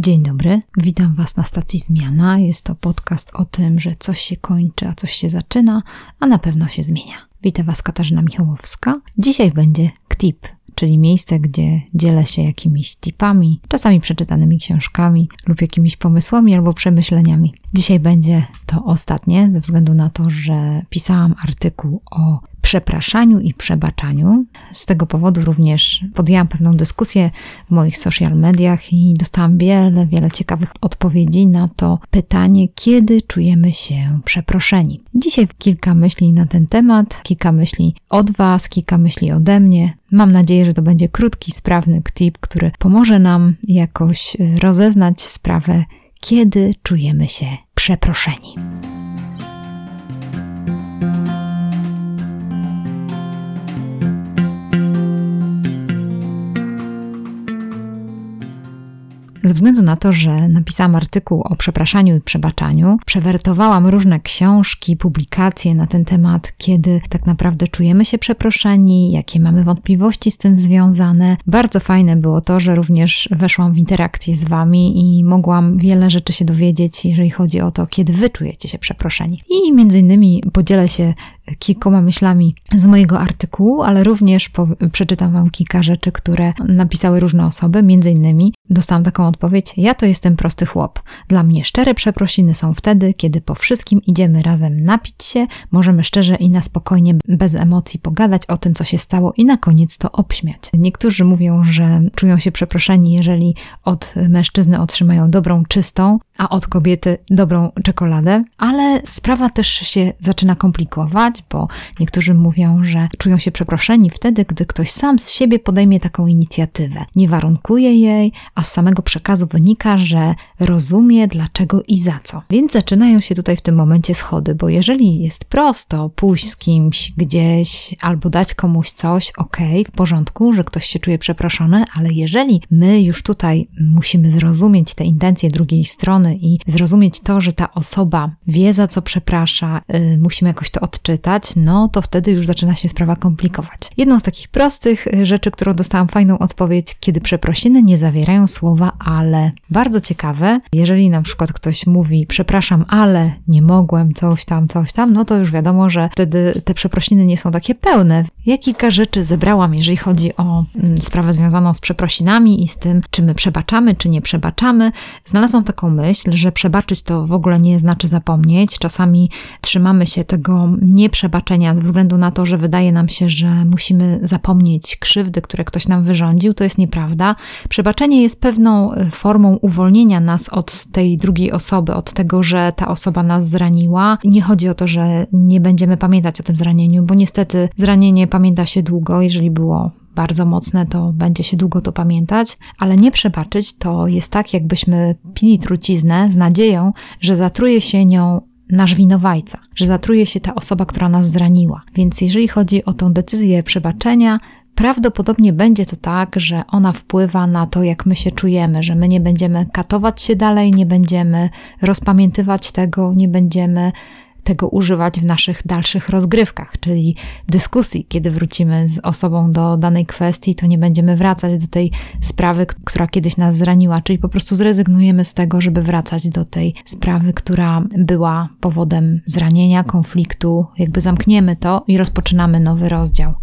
Dzień dobry, witam Was na stacji Zmiana. Jest to podcast o tym, że coś się kończy, a coś się zaczyna, a na pewno się zmienia. Witam Was Katarzyna Michałowska. Dzisiaj będzie KTIP, czyli miejsce, gdzie dzielę się jakimiś tipami, czasami przeczytanymi książkami lub jakimiś pomysłami albo przemyśleniami. Dzisiaj będzie to ostatnie, ze względu na to, że pisałam artykuł o przepraszaniu i przebaczaniu. Z tego powodu również podjęłam pewną dyskusję w moich social mediach i dostałam wiele, wiele ciekawych odpowiedzi na to pytanie, kiedy czujemy się przeproszeni. Dzisiaj kilka myśli na ten temat, kilka myśli od Was, kilka myśli ode mnie. Mam nadzieję, że to będzie krótki, sprawny tip, który pomoże nam jakoś rozeznać sprawę, kiedy czujemy się przeproszeni. Ze względu na to, że napisałam artykuł o przepraszaniu i przebaczaniu, przewertowałam różne książki, publikacje na ten temat, kiedy tak naprawdę czujemy się przeproszeni, jakie mamy wątpliwości z tym związane. Bardzo fajne było to, że również weszłam w interakcję z Wami i mogłam wiele rzeczy się dowiedzieć, jeżeli chodzi o to, kiedy Wy czujecie się przeproszeni. I między innymi podzielę się kilkoma myślami z mojego artykułu, ale również przeczytam Wam kilka rzeczy, które napisały różne osoby. Między innymi dostałam taką odpowiedź: Ja to jestem prosty chłop. Dla mnie szczere przeprosiny są wtedy, kiedy po wszystkim idziemy razem napić się, możemy szczerze i na spokojnie, bez emocji pogadać o tym, co się stało i na koniec to obśmiać. Niektórzy mówią, że czują się przeproszeni, jeżeli od mężczyzny otrzymają dobrą, czystą, a od kobiety dobrą czekoladę, ale sprawa też się zaczyna komplikować, bo niektórzy mówią, że czują się przeproszeni wtedy, gdy ktoś sam z siebie podejmie taką inicjatywę. Nie warunkuje jej, a z samego przekazu wynika, że rozumie dlaczego i za co. Więc zaczynają się tutaj w tym momencie schody, bo jeżeli jest prosto pójść z kimś gdzieś albo dać komuś coś, ok, w porządku, że ktoś się czuje przeproszony, ale jeżeli my już tutaj musimy zrozumieć te intencje drugiej strony, i zrozumieć to, że ta osoba wie za co przeprasza, yy, musimy jakoś to odczytać, no to wtedy już zaczyna się sprawa komplikować. Jedną z takich prostych y, rzeczy, którą dostałam fajną odpowiedź, kiedy przeprosiny nie zawierają słowa ale. Bardzo ciekawe, jeżeli na przykład ktoś mówi przepraszam, ale nie mogłem, coś tam, coś tam, no to już wiadomo, że wtedy te przeprosiny nie są takie pełne. Ja kilka rzeczy zebrałam, jeżeli chodzi o mm, sprawę związaną z przeprosinami i z tym, czy my przebaczamy, czy nie przebaczamy. Znalazłam taką myśl, myśl, że przebaczyć to w ogóle nie znaczy zapomnieć. Czasami trzymamy się tego nieprzebaczenia ze względu na to, że wydaje nam się, że musimy zapomnieć krzywdy, które ktoś nam wyrządził. To jest nieprawda. Przebaczenie jest pewną e, formą uwolnienia nas od tej drugiej osoby, od tego, że ta osoba nas zraniła. Nie chodzi o to, że nie będziemy pamiętać o tym zranieniu, bo niestety zranienie pamięta się długo, jeżeli było bardzo mocne, to będzie się długo to pamiętać, ale nie przebaczyć to jest tak, jakbyśmy pili truciznę z nadzieją, że zatruje się nią nasz winowajca, że zatruje się ta osoba, która nas zraniła. Więc jeżeli chodzi o tą decyzję przebaczenia, prawdopodobnie będzie to tak, że ona wpływa na to, jak my się czujemy, że my nie będziemy katować się dalej, nie będziemy rozpamiętywać tego, nie będziemy tego używać w naszych dalszych rozgrywkach, czyli dyskusji, kiedy wrócimy z osobą do danej kwestii, to nie będziemy wracać do tej sprawy, która kiedyś nas zraniła, czyli po prostu zrezygnujemy z tego, żeby wracać do tej sprawy, która była powodem zranienia, konfliktu, jakby zamkniemy to i rozpoczynamy nowy rozdział.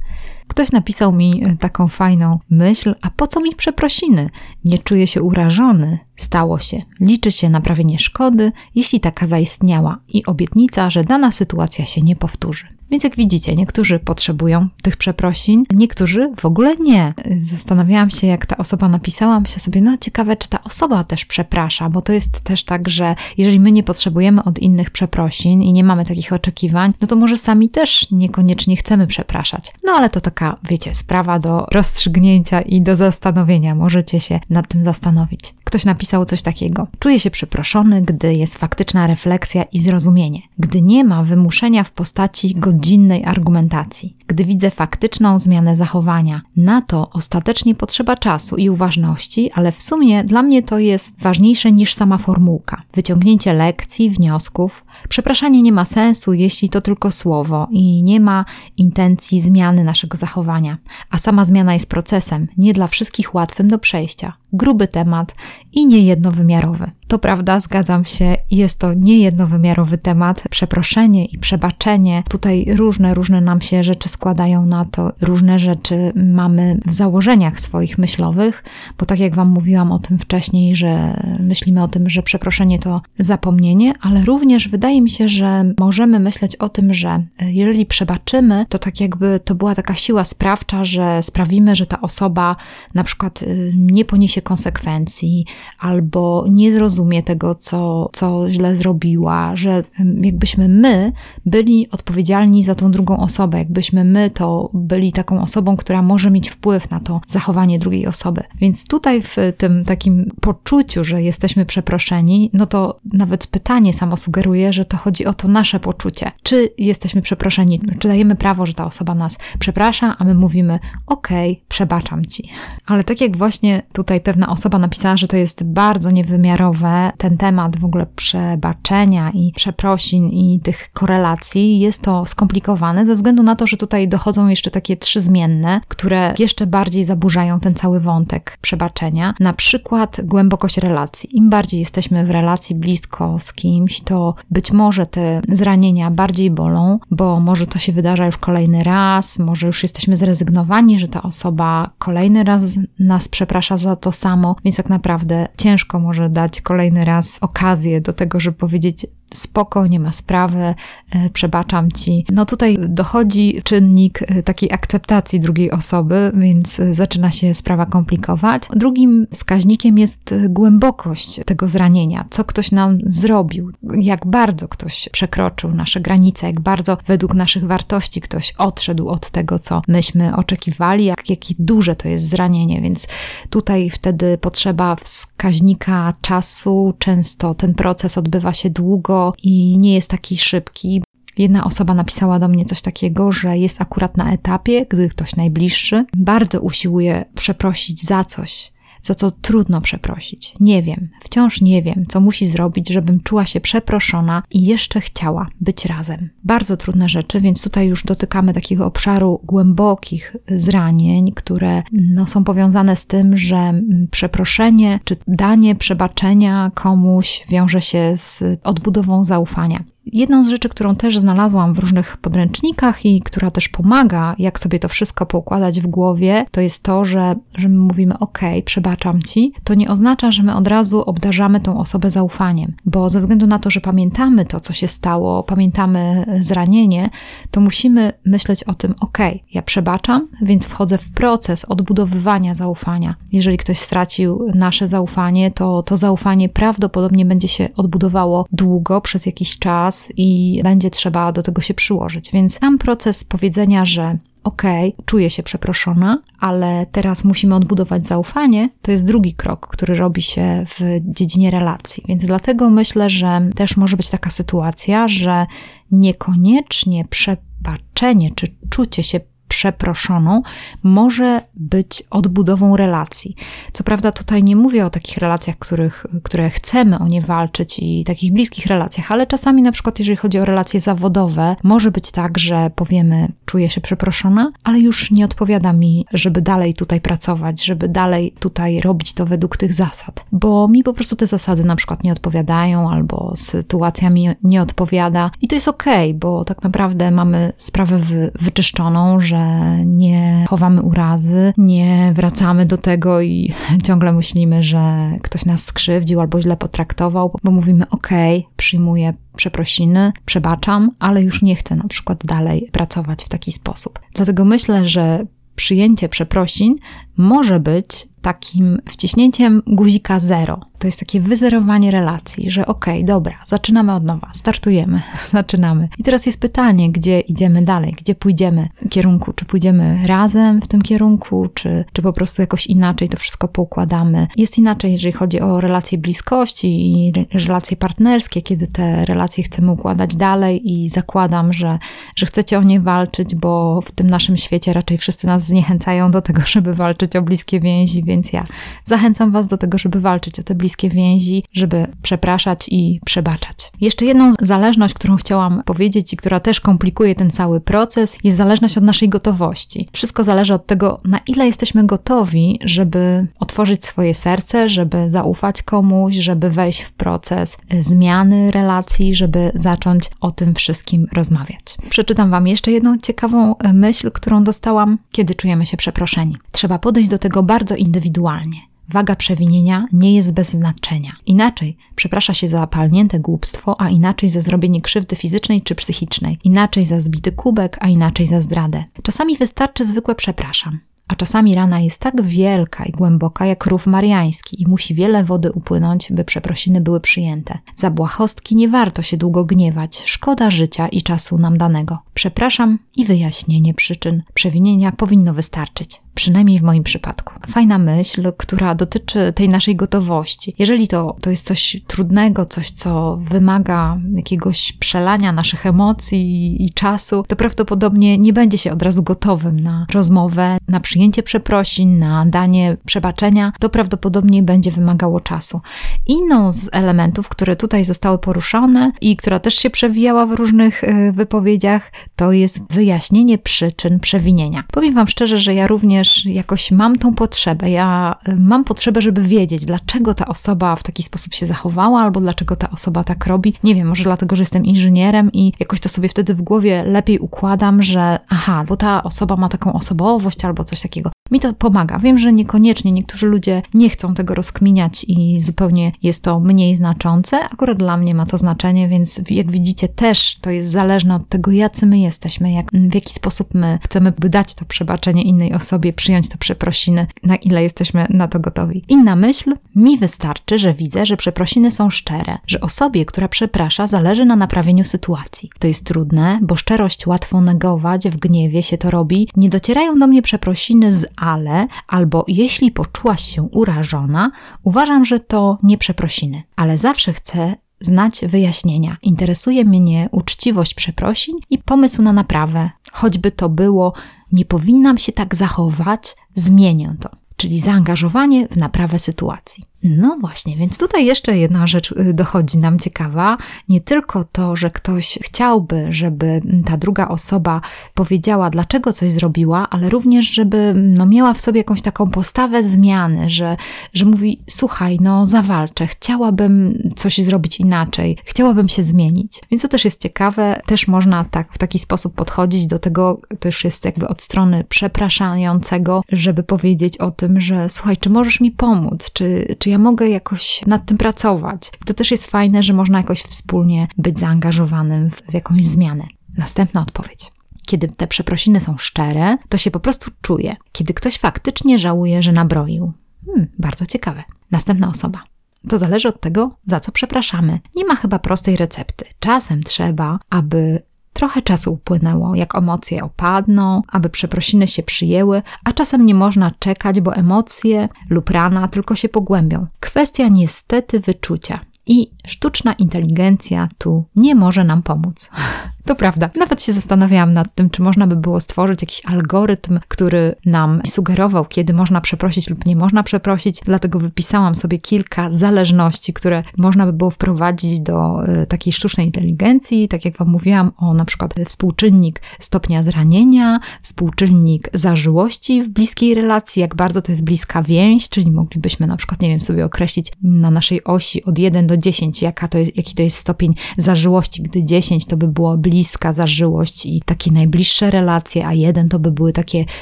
Ktoś napisał mi e, taką fajną myśl, a po co mi przeprosiny? Nie czuję się urażony. Stało się. Liczy się naprawienie szkody, jeśli taka zaistniała i obietnica, że dana sytuacja się nie powtórzy. Więc jak widzicie, niektórzy potrzebują tych przeprosin, niektórzy w ogóle nie. Zastanawiałam się, jak ta osoba napisała, myślę sobie, no ciekawe, czy ta osoba też przeprasza, bo to jest też tak, że jeżeli my nie potrzebujemy od innych przeprosin i nie mamy takich oczekiwań, no to może sami też niekoniecznie chcemy przepraszać. No ale to taka, wiecie, sprawa do rozstrzygnięcia i do zastanowienia. Możecie się nad tym zastanowić. Ktoś napisał coś takiego. Czuję się przeproszony, gdy jest faktyczna refleksja i zrozumienie, gdy nie ma wymuszenia w postaci godzinnej argumentacji. Gdy widzę faktyczną zmianę zachowania. Na to ostatecznie potrzeba czasu i uważności, ale w sumie dla mnie to jest ważniejsze niż sama formułka. Wyciągnięcie lekcji, wniosków. Przepraszanie nie ma sensu, jeśli to tylko słowo i nie ma intencji zmiany naszego zachowania, a sama zmiana jest procesem, nie dla wszystkich łatwym do przejścia gruby temat i niejednowymiarowy. To prawda, zgadzam się, jest to niejednowymiarowy temat. Przeproszenie i przebaczenie. Tutaj różne, różne nam się rzeczy składają na to, różne rzeczy mamy w założeniach swoich myślowych, bo tak jak Wam mówiłam o tym wcześniej, że myślimy o tym, że przeproszenie to zapomnienie, ale również wydaje mi się, że możemy myśleć o tym, że jeżeli przebaczymy, to tak jakby to była taka siła sprawcza, że sprawimy, że ta osoba na przykład y, nie poniesie konsekwencji albo nie zrozumie tego, co, co źle zrobiła, że jakbyśmy my byli odpowiedzialni za tą drugą osobę, jakbyśmy my to byli taką osobą, która może mieć wpływ na to zachowanie drugiej osoby. Więc tutaj w tym takim poczuciu, że jesteśmy przeproszeni, no to nawet pytanie samo sugeruje, że to chodzi o to nasze poczucie. Czy jesteśmy przeproszeni, czy dajemy prawo, że ta osoba nas przeprasza, a my mówimy, okej, okay, przebaczam ci. Ale tak jak właśnie tutaj pewna osoba napisała, że to jest bardzo niewymiarowe, ten temat w ogóle przebaczenia i przeprosin i tych korelacji, jest to skomplikowane ze względu na to, że tutaj dochodzą jeszcze takie trzy zmienne, które jeszcze bardziej zaburzają ten cały wątek przebaczenia. Na przykład głębokość relacji. Im bardziej jesteśmy w relacji blisko z kimś, to być może te zranienia bardziej bolą, bo może to się wydarza już kolejny raz, może już jesteśmy zrezygnowani, że ta osoba kolejny raz nas przeprasza za to samo, więc tak naprawdę ciężko może dać kolejny raz okazję do tego, żeby powiedzieć: spoko, nie ma sprawy, e, przebaczam ci. No tutaj dochodzi czynnik e, takiej akceptacji drugiej osoby, więc e, zaczyna się sprawa komplikować. Drugim wskaźnikiem jest głębokość tego zranienia, co ktoś nam zrobił, jak bardzo ktoś przekroczył nasze granice, jak bardzo według naszych wartości ktoś odszedł od tego, co myśmy oczekiwali, jak, jakie duże to jest zranienie, więc tutaj wtedy potrzeba wskaźnika czasu, często ten proces odbywa się długo, i nie jest taki szybki. Jedna osoba napisała do mnie coś takiego, że jest akurat na etapie, gdy ktoś najbliższy bardzo usiłuje przeprosić za coś, za co trudno przeprosić. Nie wiem, wciąż nie wiem, co musi zrobić, żebym czuła się przeproszona i jeszcze chciała być razem. Bardzo trudne rzeczy, więc tutaj już dotykamy takiego obszaru głębokich zranień, które no, są powiązane z tym, że przeproszenie czy danie przebaczenia komuś wiąże się z odbudową zaufania. Jedną z rzeczy, którą też znalazłam w różnych podręcznikach i która też pomaga, jak sobie to wszystko poukładać w głowie, to jest to, że, że my mówimy: OK, przebaczam ci. To nie oznacza, że my od razu obdarzamy tą osobę zaufaniem, bo ze względu na to, że pamiętamy to, co się stało, pamiętamy zranienie, to musimy myśleć o tym: OK, ja przebaczam, więc wchodzę w proces odbudowywania zaufania. Jeżeli ktoś stracił nasze zaufanie, to to zaufanie prawdopodobnie będzie się odbudowało długo, przez jakiś czas czas i będzie trzeba do tego się przyłożyć. Więc sam proces powiedzenia, że okej, okay, czuję się przeproszona, ale teraz musimy odbudować zaufanie, to jest drugi krok, który robi się w dziedzinie relacji. Więc dlatego myślę, że też może być taka sytuacja, że niekoniecznie przebaczenie czy czucie się przeproszoną może być odbudową relacji. Co prawda, tutaj nie mówię o takich relacjach, których, które chcemy o nie walczyć i takich bliskich relacjach, ale czasami, na przykład, jeżeli chodzi o relacje zawodowe, może być tak, że powiemy, czuję się przeproszona, ale już nie odpowiada mi, żeby dalej tutaj pracować, żeby dalej tutaj robić to według tych zasad, bo mi po prostu te zasady na przykład nie odpowiadają albo sytuacja mi nie odpowiada i to jest okej, okay, bo tak naprawdę mamy sprawę wy, wyczyszczoną, że że nie chowamy urazy, nie wracamy do tego i ciągle myślimy, że ktoś nas skrzywdził albo źle potraktował, bo mówimy: OK, przyjmuję przeprosiny, przebaczam, ale już nie chcę na przykład dalej pracować w taki sposób. Dlatego myślę, że przyjęcie przeprosin może być takim wciśnięciem guzika zero. To jest takie wyzerowanie relacji, że okej, okay, dobra, zaczynamy od nowa, startujemy, zaczynamy. I teraz jest pytanie, gdzie idziemy dalej, gdzie pójdziemy w kierunku, czy pójdziemy razem w tym kierunku, czy, czy po prostu jakoś inaczej to wszystko poukładamy. Jest inaczej, jeżeli chodzi o relacje bliskości i relacje partnerskie, kiedy te relacje chcemy układać dalej i zakładam, że, że chcecie o nie walczyć, bo w tym naszym świecie raczej wszyscy nas zniechęcają do tego, żeby walczyć o bliskie więzi, więc ja zachęcam Was do tego, żeby walczyć o te bliskie więzi, żeby przepraszać i przebaczać. Jeszcze jedną zależność, którą chciałam powiedzieć i która też komplikuje ten cały proces, jest zależność od naszej gotowości. Wszystko zależy od tego, na ile jesteśmy gotowi, żeby otworzyć swoje serce, żeby zaufać komuś, żeby wejść w proces zmiany relacji, żeby zacząć o tym wszystkim rozmawiać. Przeczytam Wam jeszcze jedną ciekawą myśl, którą dostałam, kiedy czujemy się przeproszeni. Trzeba podejść do tego bardzo indywidualnie. Waga przewinienia nie jest bez znaczenia. Inaczej przeprasza się za palnięte głupstwo, a inaczej za zrobienie krzywdy fizycznej czy psychicznej. Inaczej za zbity kubek, a inaczej za zdradę. Czasami wystarczy zwykłe przepraszam. A czasami rana jest tak wielka i głęboka jak rów mariański i musi wiele wody upłynąć, by przeprosiny były przyjęte. Za błahostki nie warto się długo gniewać, szkoda życia i czasu nam danego. Przepraszam i wyjaśnienie przyczyn przewinienia powinno wystarczyć przynajmniej w moim przypadku. Fajna myśl, która dotyczy tej naszej gotowości. Jeżeli to, to jest coś trudnego, coś, co wymaga jakiegoś przelania naszych emocji i czasu, to prawdopodobnie nie będzie się od razu gotowym na rozmowę, na przyjęcie przeprosin, na danie przebaczenia. To prawdopodobnie będzie wymagało czasu. Inną z elementów, które tutaj zostały poruszone i która też się przewijała w różnych y, wypowiedziach, to jest wyjaśnienie przyczyn przewinienia. Powiem Wam szczerze, że ja również też jakoś mam tą potrzebę. Ja y, mam potrzebę, żeby wiedzieć, dlaczego ta osoba w taki sposób się zachowała, albo dlaczego ta osoba tak robi. Nie wiem, może dlatego, że jestem inżynierem i jakoś to sobie wtedy w głowie lepiej układam, że aha, bo ta osoba ma taką osobowość albo coś takiego. Mi to pomaga. Wiem, że niekoniecznie niektórzy ludzie nie chcą tego rozkminiać i zupełnie jest to mniej znaczące. Akurat dla mnie ma to znaczenie, więc jak widzicie, też to jest zależne od tego, jacy my jesteśmy, jak, w jaki sposób my chcemy dać to przebaczenie innej osobie, przyjąć to przeprosiny, na ile jesteśmy na to gotowi. Inna myśl, mi wystarczy, że widzę, że przeprosiny są szczere, że osobie, która przeprasza, zależy na naprawieniu sytuacji. To jest trudne, bo szczerość łatwo negować, w gniewie się to robi. Nie docierają do mnie przeprosiny z ale, albo jeśli poczułaś się urażona, uważam, że to nie przeprosiny. Ale zawsze chcę znać wyjaśnienia. Interesuje mnie uczciwość przeprosin i pomysł na naprawę. Choćby to było, nie powinnam się tak zachować, zmienię to czyli zaangażowanie w naprawę sytuacji. No właśnie, więc tutaj jeszcze jedna rzecz y, dochodzi nam ciekawa. Nie tylko to, że ktoś chciałby, żeby ta druga osoba powiedziała, dlaczego coś zrobiła, ale również, żeby no, miała w sobie jakąś taką postawę zmiany, że, że mówi: Słuchaj, no zawalczę, chciałabym coś zrobić inaczej, chciałabym się zmienić. Więc to też jest ciekawe, też można tak w taki sposób podchodzić do tego, to już jest jakby od strony przepraszającego, żeby powiedzieć o tym, że słuchaj, czy możesz mi pomóc, czy, czy ja ja mogę jakoś nad tym pracować. To też jest fajne, że można jakoś wspólnie być zaangażowanym w, w jakąś zmianę. Następna odpowiedź. Kiedy te przeprosiny są szczere, to się po prostu czuje. Kiedy ktoś faktycznie żałuje, że nabroił. Hmm, bardzo ciekawe. Następna osoba. To zależy od tego, za co przepraszamy. Nie ma chyba prostej recepty. Czasem trzeba, aby Trochę czasu upłynęło, jak emocje opadną, aby przeprosiny się przyjęły, a czasem nie można czekać, bo emocje lub rana tylko się pogłębią. Kwestia niestety wyczucia. I sztuczna inteligencja tu nie może nam pomóc. To prawda. Nawet się zastanawiałam nad tym, czy można by było stworzyć jakiś algorytm, który nam sugerował, kiedy można przeprosić lub nie można przeprosić. Dlatego wypisałam sobie kilka zależności, które można by było wprowadzić do y, takiej sztucznej inteligencji. Tak jak Wam mówiłam, o na przykład współczynnik stopnia zranienia, współczynnik zażyłości w bliskiej relacji, jak bardzo to jest bliska więź, czyli moglibyśmy na przykład, nie wiem, sobie określić na naszej osi od 1 do do 10, jaka to jest, jaki to jest stopień zażyłości, gdy 10 to by było bliska zażyłość i takie najbliższe relacje, a 1 to by były takie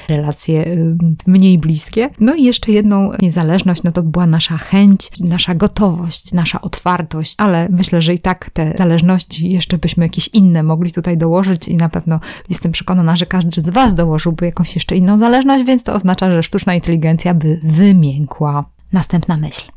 relacje mniej bliskie. No i jeszcze jedną niezależność, no to była nasza chęć, nasza gotowość, nasza otwartość, ale myślę, że i tak te zależności jeszcze byśmy jakieś inne mogli tutaj dołożyć i na pewno jestem przekonana, że każdy z Was dołożyłby jakąś jeszcze inną zależność, więc to oznacza, że sztuczna inteligencja by wymiękła. Następna myśl.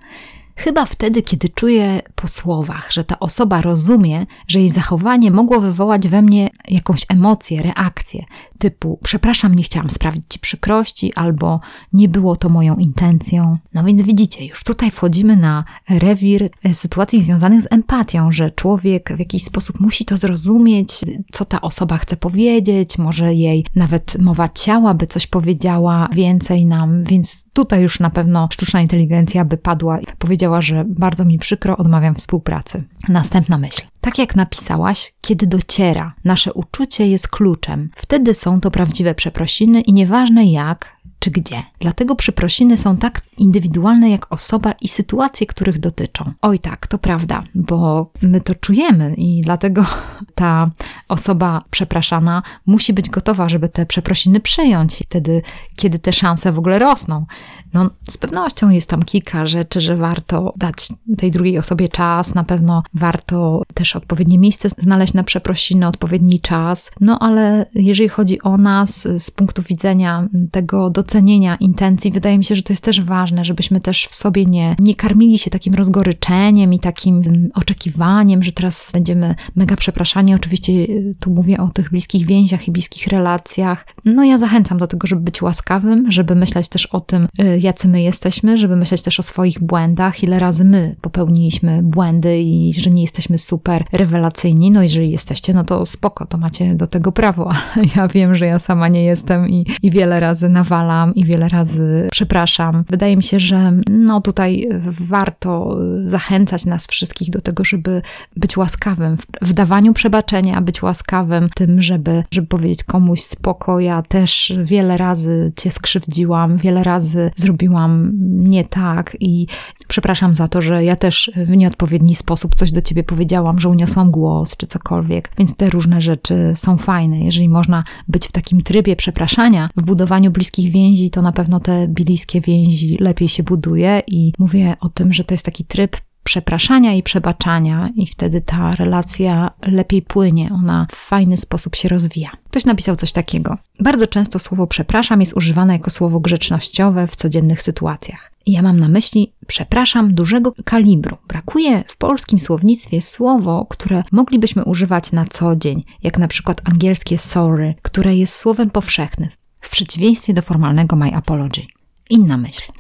Chyba wtedy, kiedy czuję po słowach, że ta osoba rozumie, że jej zachowanie mogło wywołać we mnie jakąś emocję, reakcję, typu przepraszam, nie chciałam sprawić ci przykrości, albo nie było to moją intencją. No więc widzicie, już tutaj wchodzimy na rewir sytuacji związanych z empatią, że człowiek w jakiś sposób musi to zrozumieć, co ta osoba chce powiedzieć, może jej nawet mowa ciała by coś powiedziała więcej nam, więc tutaj już na pewno sztuczna inteligencja by padła i powiedziała, że bardzo mi przykro, odmawiam współpracy. Następna myśl. Tak jak napisałaś, kiedy dociera, nasze uczucie jest kluczem. Wtedy są to prawdziwe przeprosiny i nieważne jak, czy gdzie. Dlatego przeprosiny są tak indywidualne jak osoba i sytuacje, których dotyczą. Oj tak, to prawda, bo my to czujemy i dlatego ta osoba przepraszana musi być gotowa, żeby te przeprosiny przyjąć wtedy, kiedy te szanse w ogóle rosną. No, z pewnością jest tam kilka rzeczy, że warto dać tej drugiej osobie czas, na pewno warto też odpowiednie miejsce znaleźć na przeprosiny, odpowiedni czas. No ale jeżeli chodzi o nas z punktu widzenia tego docenienia intencji, wydaje mi się, że to jest też ważne, żebyśmy też w sobie nie, nie karmili się takim rozgoryczeniem i takim oczekiwaniem, że teraz będziemy mega przepraszani. Oczywiście y, tu mówię o tych bliskich więziach i bliskich relacjach. No ja zachęcam do tego, żeby być łaskawym, żeby myśleć też o tym, y, jacy my jesteśmy, żeby myśleć też o swoich błędach, ile razy my popełniliśmy błędy i że nie jesteśmy super rewelacyjni. No jeżeli jesteście, no to spoko, to macie do tego prawo, ja wiem, że ja sama nie jestem i, i wiele razy nawalam i wiele razy przepraszam. Wydaje mi się, że no tutaj warto zachęcać nas wszystkich do tego, żeby być łaskawym w, w dawaniu przebaczenia, być łaskawym tym, żeby, żeby powiedzieć komuś spoko, ja też wiele razy cię skrzywdziłam, wiele razy zrobiłam nie tak i przepraszam za to, że ja też w nieodpowiedni sposób coś do ciebie powiedziałam, że uniosłam głos czy cokolwiek. Więc te różne rzeczy są fajne. Jeżeli można być w takim trybie przepraszania, w budowaniu bliskich więzi, to na pewno te bliskie więzi lepiej się buduje i mówię o tym, że to jest taki tryb przepraszania i przebaczania, i wtedy ta relacja lepiej płynie, ona w fajny sposób się rozwija. Ktoś napisał coś takiego. Bardzo często słowo przepraszam jest używane jako słowo grzecznościowe w codziennych sytuacjach. Ja mam na myśli przepraszam dużego kalibru. Brakuje w polskim słownictwie słowo, które moglibyśmy używać na co dzień, jak na przykład angielskie sorry, które jest słowem powszechnym, w przeciwieństwie do formalnego my apology. Inna myśl.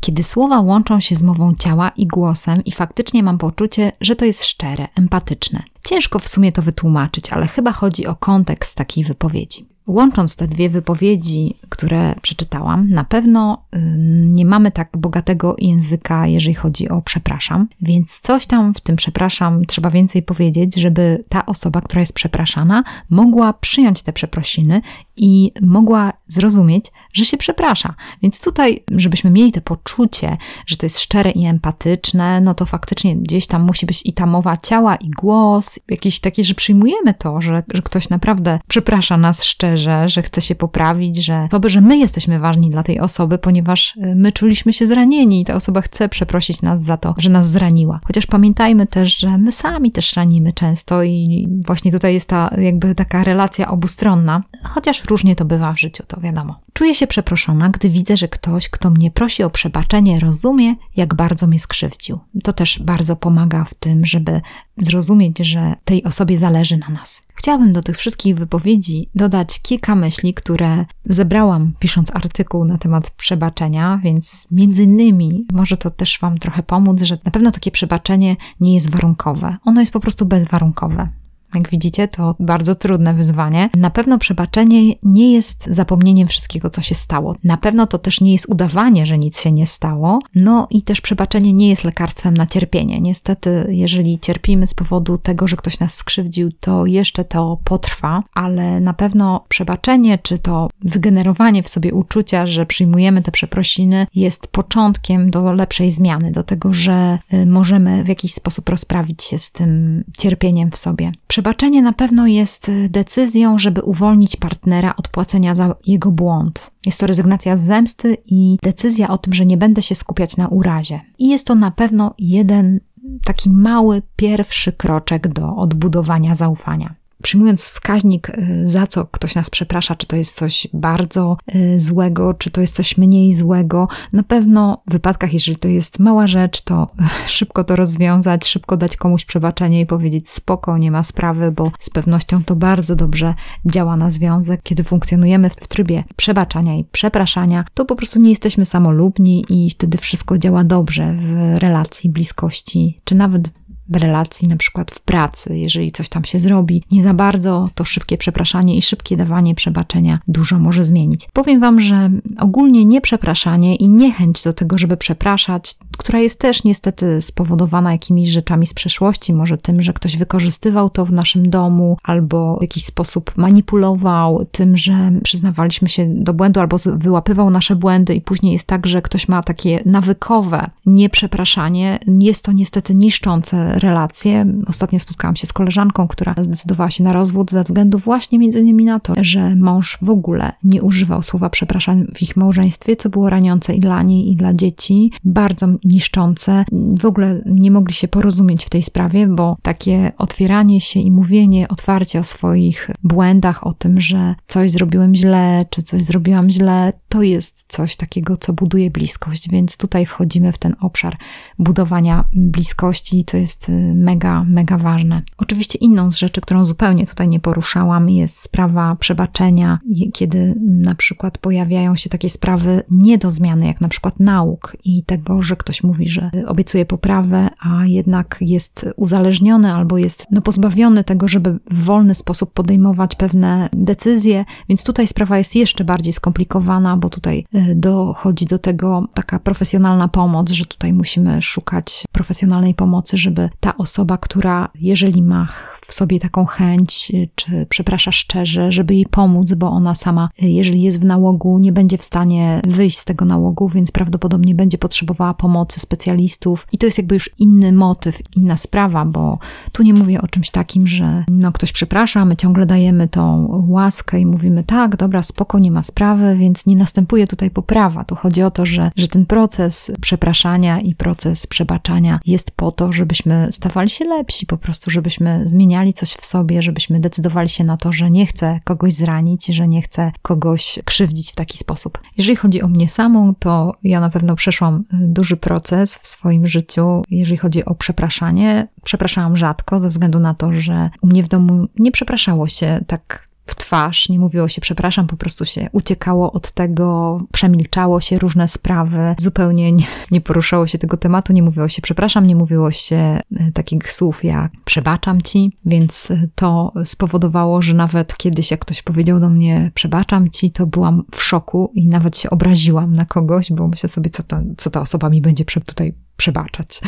Kiedy słowa łączą się z mową ciała i głosem, i faktycznie mam poczucie, że to jest szczere, empatyczne. Ciężko w sumie to wytłumaczyć, ale chyba chodzi o kontekst takiej wypowiedzi. Łącząc te dwie wypowiedzi, które przeczytałam, na pewno nie mamy tak bogatego języka, jeżeli chodzi o przepraszam, więc coś tam w tym przepraszam trzeba więcej powiedzieć, żeby ta osoba, która jest przepraszana, mogła przyjąć te przeprosiny i mogła zrozumieć, że się przeprasza. Więc tutaj, żebyśmy mieli to poczucie, że to jest szczere i empatyczne, no to faktycznie gdzieś tam musi być i ta mowa ciała, i głos, jakieś takie, że przyjmujemy to, że, że ktoś naprawdę przeprasza nas szczerze, że chce się poprawić, że to by, że my jesteśmy ważni dla tej osoby, ponieważ y, my czuliśmy się zranieni i ta osoba chce przeprosić nas za to, że nas zraniła. Chociaż pamiętajmy też, że my sami też ranimy często i właśnie tutaj jest ta jakby taka relacja obustronna, chociaż różnie to bywa w życiu, to wiadomo. Czuję się przeproszona, gdy widzę, że ktoś, kto mnie prosi o przebaczenie, rozumie, jak bardzo mnie skrzywdził. To też bardzo pomaga w tym, żeby zrozumieć, że tej osobie zależy na nas. Chciałabym do tych wszystkich wypowiedzi dodać kilka myśli, które zebrałam pisząc artykuł na temat przebaczenia, więc między innymi może to też Wam trochę pomóc, że na pewno takie przebaczenie nie jest warunkowe. Ono jest po prostu bezwarunkowe. Jak widzicie, to bardzo trudne wyzwanie. Na pewno przebaczenie nie jest zapomnieniem wszystkiego, co się stało. Na pewno to też nie jest udawanie, że nic się nie stało. No i też przebaczenie nie jest lekarstwem na cierpienie. Niestety, jeżeli cierpimy z powodu tego, że ktoś nas skrzywdził, to jeszcze to potrwa, ale na pewno przebaczenie, czy to wygenerowanie w sobie uczucia, że przyjmujemy te przeprosiny, jest początkiem do lepszej zmiany, do tego, że y, możemy w jakiś sposób rozprawić się z tym cierpieniem w sobie. Na pewno jest y, decyzją, żeby uwolnić partnera od płacenia za jego błąd. Jest to rezygnacja z zemsty i decyzja o tym, że nie będę się skupiać na urazie. I jest to na pewno jeden taki mały, pierwszy kroczek do odbudowania zaufania przyjmując wskaźnik, y, za co ktoś nas przeprasza, czy to jest coś bardzo y, złego, czy to jest coś mniej złego, na pewno w wypadkach, jeżeli to jest mała rzecz, to szybko to rozwiązać, szybko dać komuś przebaczenie i powiedzieć spoko, nie ma sprawy, bo z pewnością to bardzo dobrze działa na związek. Kiedy funkcjonujemy w trybie przebaczania i przepraszania, to po prostu nie jesteśmy samolubni i wtedy wszystko działa dobrze w relacji, bliskości, czy nawet w relacji, na przykład w pracy, jeżeli coś tam się zrobi, nie za bardzo to szybkie przepraszanie i szybkie dawanie przebaczenia dużo może zmienić. Powiem Wam, że ogólnie nieprzepraszanie i niechęć do tego, żeby przepraszać, która jest też niestety spowodowana jakimiś rzeczami z przeszłości, może tym, że ktoś wykorzystywał to w naszym domu albo w jakiś sposób manipulował tym, że przyznawaliśmy się do błędu albo wyłapywał nasze błędy i później jest tak, że ktoś ma takie nawykowe nieprzepraszanie. Jest to niestety niszczące relacje. Ostatnio spotkałam się z koleżanką, która zdecydowała się na rozwód ze względu właśnie między innymi na to, że mąż w ogóle nie używał słowa przepraszam w ich małżeństwie, co było raniące i dla niej, i dla dzieci, bardzo niszczące. W ogóle nie mogli się porozumieć w tej sprawie, bo takie otwieranie się i mówienie otwarcie o swoich błędach, o tym, że coś zrobiłem źle, czy coś zrobiłam źle, to jest coś takiego, co buduje bliskość, więc tutaj wchodzimy w ten obszar budowania bliskości, to jest y, mega, mega ważne. Oczywiście inną z rzeczy, którą zupełnie tutaj nie poruszałam, jest sprawa przebaczenia, kiedy na przykład pojawiają się takie sprawy nie do zmiany, jak na przykład nauk i tego, że ktoś mówi, że obiecuje poprawę, a jednak jest uzależniony albo jest no, pozbawiony tego, żeby w wolny sposób podejmować pewne decyzje, więc tutaj sprawa jest jeszcze bardziej skomplikowana, bo tutaj y, dochodzi do tego taka profesjonalna pomoc, że tutaj musimy szukać profesjonalnej pomocy, żeby ta osoba, która jeżeli ma w sobie taką chęć, czy przeprasza szczerze, żeby jej pomóc, bo ona sama, jeżeli jest w nałogu, nie będzie w stanie wyjść z tego nałogu, więc prawdopodobnie będzie potrzebowała pomocy specjalistów. I to jest jakby już inny motyw, inna sprawa, bo tu nie mówię o czymś takim, że no ktoś przeprasza, my ciągle dajemy tą łaskę i mówimy tak, dobra, spoko, nie ma sprawy, więc nie następuje tutaj poprawa. Tu chodzi o to, że, że ten proces przepraszania i proces przebaczania jest po to, żebyśmy stawali się lepsi, po prostu, żebyśmy zmieniali coś w sobie, żebyśmy decydowali się na to, że nie chcę kogoś zranić, że nie chcę kogoś krzywdzić w taki sposób. Jeżeli chodzi o mnie samą, to ja na pewno przeszłam duży proces w swoim życiu, jeżeli chodzi o przepraszanie. Przepraszałam rzadko, ze względu na to, że u mnie w domu nie przepraszało się tak w twarz, nie mówiło się przepraszam, po prostu się uciekało od tego, przemilczało się różne sprawy, zupełnie nie, nie poruszało się tego tematu, nie mówiło się przepraszam, nie mówiło się e, takich słów jak przebaczam ci, więc to spowodowało, że nawet kiedyś jak ktoś powiedział do mnie przebaczam ci, to byłam w szoku i nawet się obraziłam na kogoś, bo myślę sobie, co, to, co ta osoba mi będzie tutaj przebaczać.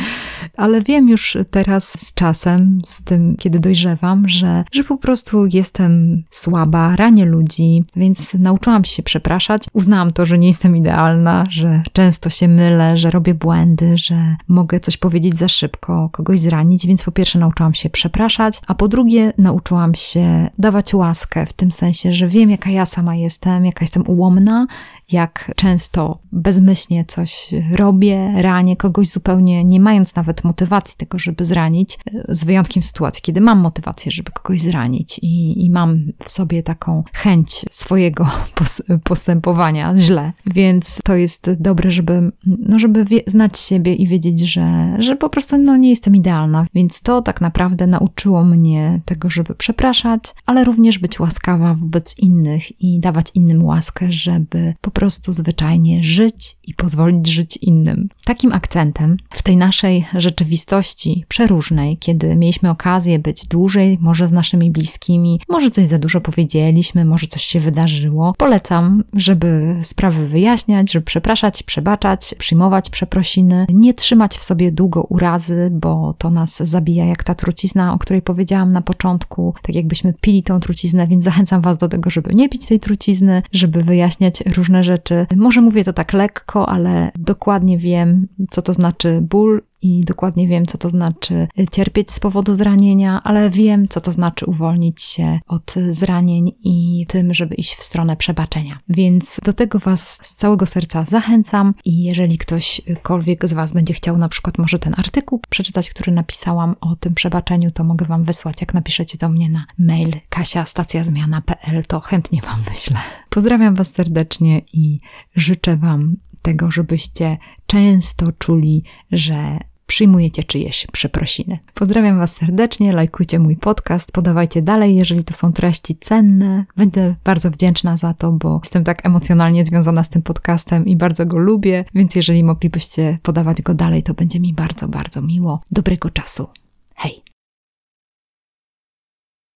Ale wiem już teraz z czasem, z tym, kiedy dojrzewam, że, że po prostu jestem słaba, ranię ludzi, więc nauczyłam się przepraszać. Uznałam to, że nie jestem idealna, że często się mylę, że robię błędy, że mogę coś powiedzieć za szybko, kogoś zranić, więc po pierwsze nauczyłam się przepraszać, a po drugie nauczyłam się dawać łaskę w tym sensie, że wiem, jaka ja sama jestem, jaka jestem ułomna jak często bezmyślnie coś robię, ranię kogoś zupełnie nie mając nawet motywacji tego, żeby zranić, z wyjątkiem sytuacji, kiedy mam motywację, żeby kogoś zranić i, i mam w sobie taką chęć swojego postępowania źle. Więc to jest dobre, żeby, no żeby znać siebie i wiedzieć, że, że po prostu no, nie jestem idealna. Więc to tak naprawdę nauczyło mnie tego, żeby przepraszać, ale również być łaskawa wobec innych i dawać innym łaskę, żeby po prostu zwyczajnie żyć i pozwolić żyć innym. Takim akcentem w tej naszej rzeczywistości przeróżnej, kiedy mieliśmy okazję być dłużej, może z naszymi bliskimi, może coś za dużo powiedzieliśmy, może coś się wydarzyło, polecam, żeby sprawy wyjaśniać, żeby przepraszać, przebaczać, przyjmować przeprosiny, nie trzymać w sobie długo urazy, bo to nas zabija, jak ta trucizna, o której powiedziałam na początku, tak jakbyśmy pili tą truciznę, więc zachęcam Was do tego, żeby nie pić tej trucizny, żeby wyjaśniać różne rzeczy. Może mówię to tak lekko, ale dokładnie wiem, co to znaczy ból i dokładnie wiem, co to znaczy cierpieć z powodu zranienia, ale wiem, co to znaczy uwolnić się od zranień i tym, żeby iść w stronę przebaczenia. Więc do tego Was z całego serca zachęcam i jeżeli ktośkolwiek z Was będzie chciał na przykład może ten artykuł przeczytać, który napisałam o tym przebaczeniu, to mogę Wam wysłać, jak napiszecie do mnie na mail kasiastacjazmiana.pl, to chętnie Wam wyślę. Pozdrawiam Was serdecznie i życzę Wam tego, żebyście często czuli, że przyjmujecie czyjeś przeprosiny. Pozdrawiam Was serdecznie, lajkujcie mój podcast, podawajcie dalej, jeżeli to są treści cenne. Będę bardzo wdzięczna za to, bo jestem tak emocjonalnie związana z tym podcastem i bardzo go lubię, więc jeżeli moglibyście podawać go dalej, to będzie mi bardzo, bardzo miło. Dobrego czasu.